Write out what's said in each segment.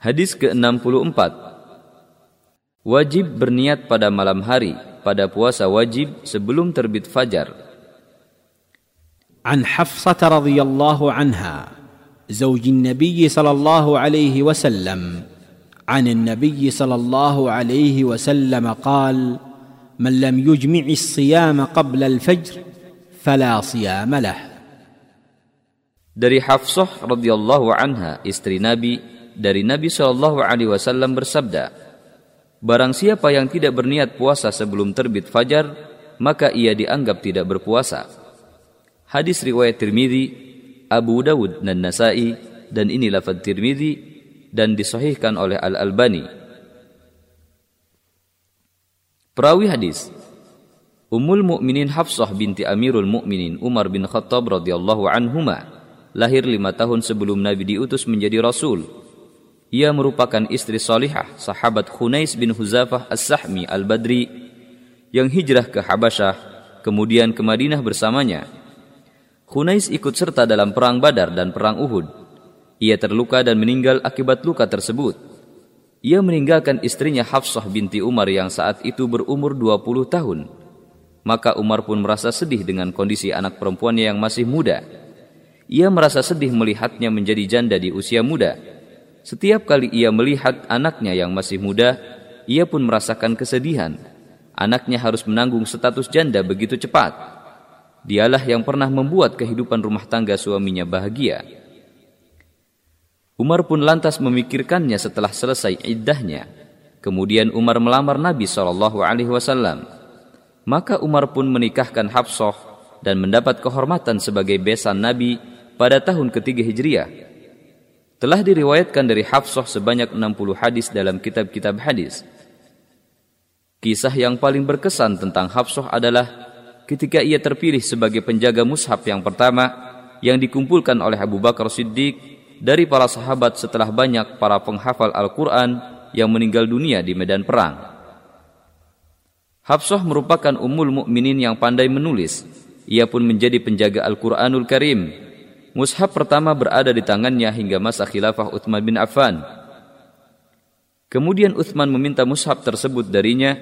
Hadis ke-64 Wajib berniat pada malam hari pada puasa wajib sebelum terbit fajar. عن حفصة رضي الله عنها زوج النبي صلى الله عليه وسلم عن النبي صلى الله عليه وسلم قال من لم يجمع الصيام قبل الفجر فلا صيام له Dari Hafsah radhiyallahu anha, istri Nabi, dari Nabi Shallallahu alaihi wasallam bersabda, Barang siapa yang tidak berniat puasa sebelum terbit fajar, maka ia dianggap tidak berpuasa. Hadis riwayat Tirmidzi, Abu Dawud dan Nasai dan ini lafaz Tirmidzi dan disahihkan oleh Al-Albani. Perawi hadis Ummul Mukminin Hafsah binti Amirul Mukminin Umar bin Khattab radhiyallahu anhuma lahir lima tahun sebelum Nabi diutus menjadi Rasul. Ia merupakan istri solihah sahabat Khunais bin Huzafah As-Sahmi Al-Badri yang hijrah ke Habasyah, kemudian ke Madinah bersamanya. Khunais ikut serta dalam perang Badar dan perang Uhud. Ia terluka dan meninggal akibat luka tersebut. Ia meninggalkan istrinya Hafsah binti Umar yang saat itu berumur 20 tahun. Maka Umar pun merasa sedih dengan kondisi anak perempuannya yang masih muda. Ia merasa sedih melihatnya menjadi janda di usia muda. Setiap kali ia melihat anaknya yang masih muda, ia pun merasakan kesedihan. Anaknya harus menanggung status janda begitu cepat. Dialah yang pernah membuat kehidupan rumah tangga suaminya bahagia. Umar pun lantas memikirkannya setelah selesai iddahnya. Kemudian Umar melamar Nabi Shallallahu Alaihi Wasallam. Maka Umar pun menikahkan Hafsah dan mendapat kehormatan sebagai besan Nabi pada tahun ketiga Hijriah. Telah diriwayatkan dari Hafsah sebanyak 60 hadis dalam kitab-kitab hadis. Kisah yang paling berkesan tentang Hafsah adalah ketika ia terpilih sebagai penjaga mushaf yang pertama yang dikumpulkan oleh Abu Bakar Siddiq dari para sahabat setelah banyak para penghafal Al-Quran yang meninggal dunia di medan perang. Hafsah merupakan ummul mukminin yang pandai menulis. Ia pun menjadi penjaga Al-Quranul Karim Mushaf pertama berada di tangannya hingga masa khilafah Uthman bin Affan. Kemudian Uthman meminta mushaf tersebut darinya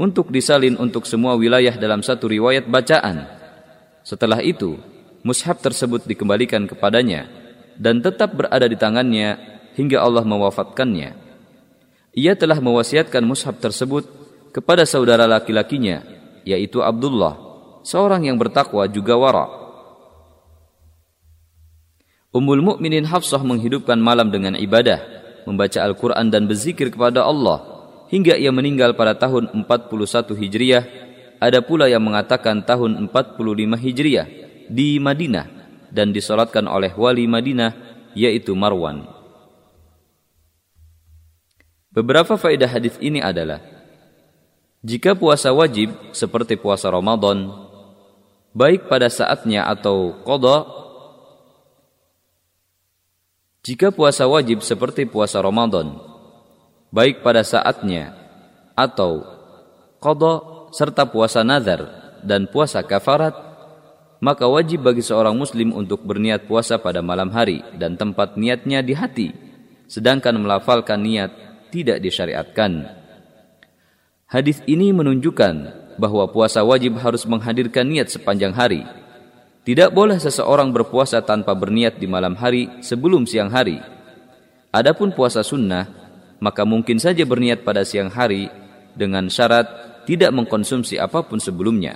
untuk disalin untuk semua wilayah dalam satu riwayat bacaan. Setelah itu, mushaf tersebut dikembalikan kepadanya dan tetap berada di tangannya hingga Allah mewafatkannya. Ia telah mewasiatkan mushaf tersebut kepada saudara laki-lakinya, yaitu Abdullah, seorang yang bertakwa juga wara' Ummul Mukminin Hafsah menghidupkan malam dengan ibadah, membaca Al-Quran dan berzikir kepada Allah hingga ia meninggal pada tahun 41 Hijriah. Ada pula yang mengatakan tahun 45 Hijriah di Madinah dan disolatkan oleh wali Madinah yaitu Marwan. Beberapa faedah hadis ini adalah jika puasa wajib seperti puasa Ramadan baik pada saatnya atau qada jika puasa wajib seperti puasa Ramadan, baik pada saatnya atau qada serta puasa nazar dan puasa kafarat, maka wajib bagi seorang muslim untuk berniat puasa pada malam hari dan tempat niatnya di hati, sedangkan melafalkan niat tidak disyariatkan. Hadis ini menunjukkan bahwa puasa wajib harus menghadirkan niat sepanjang hari tidak boleh seseorang berpuasa tanpa berniat di malam hari sebelum siang hari. Adapun puasa sunnah, maka mungkin saja berniat pada siang hari dengan syarat tidak mengkonsumsi apa pun sebelumnya.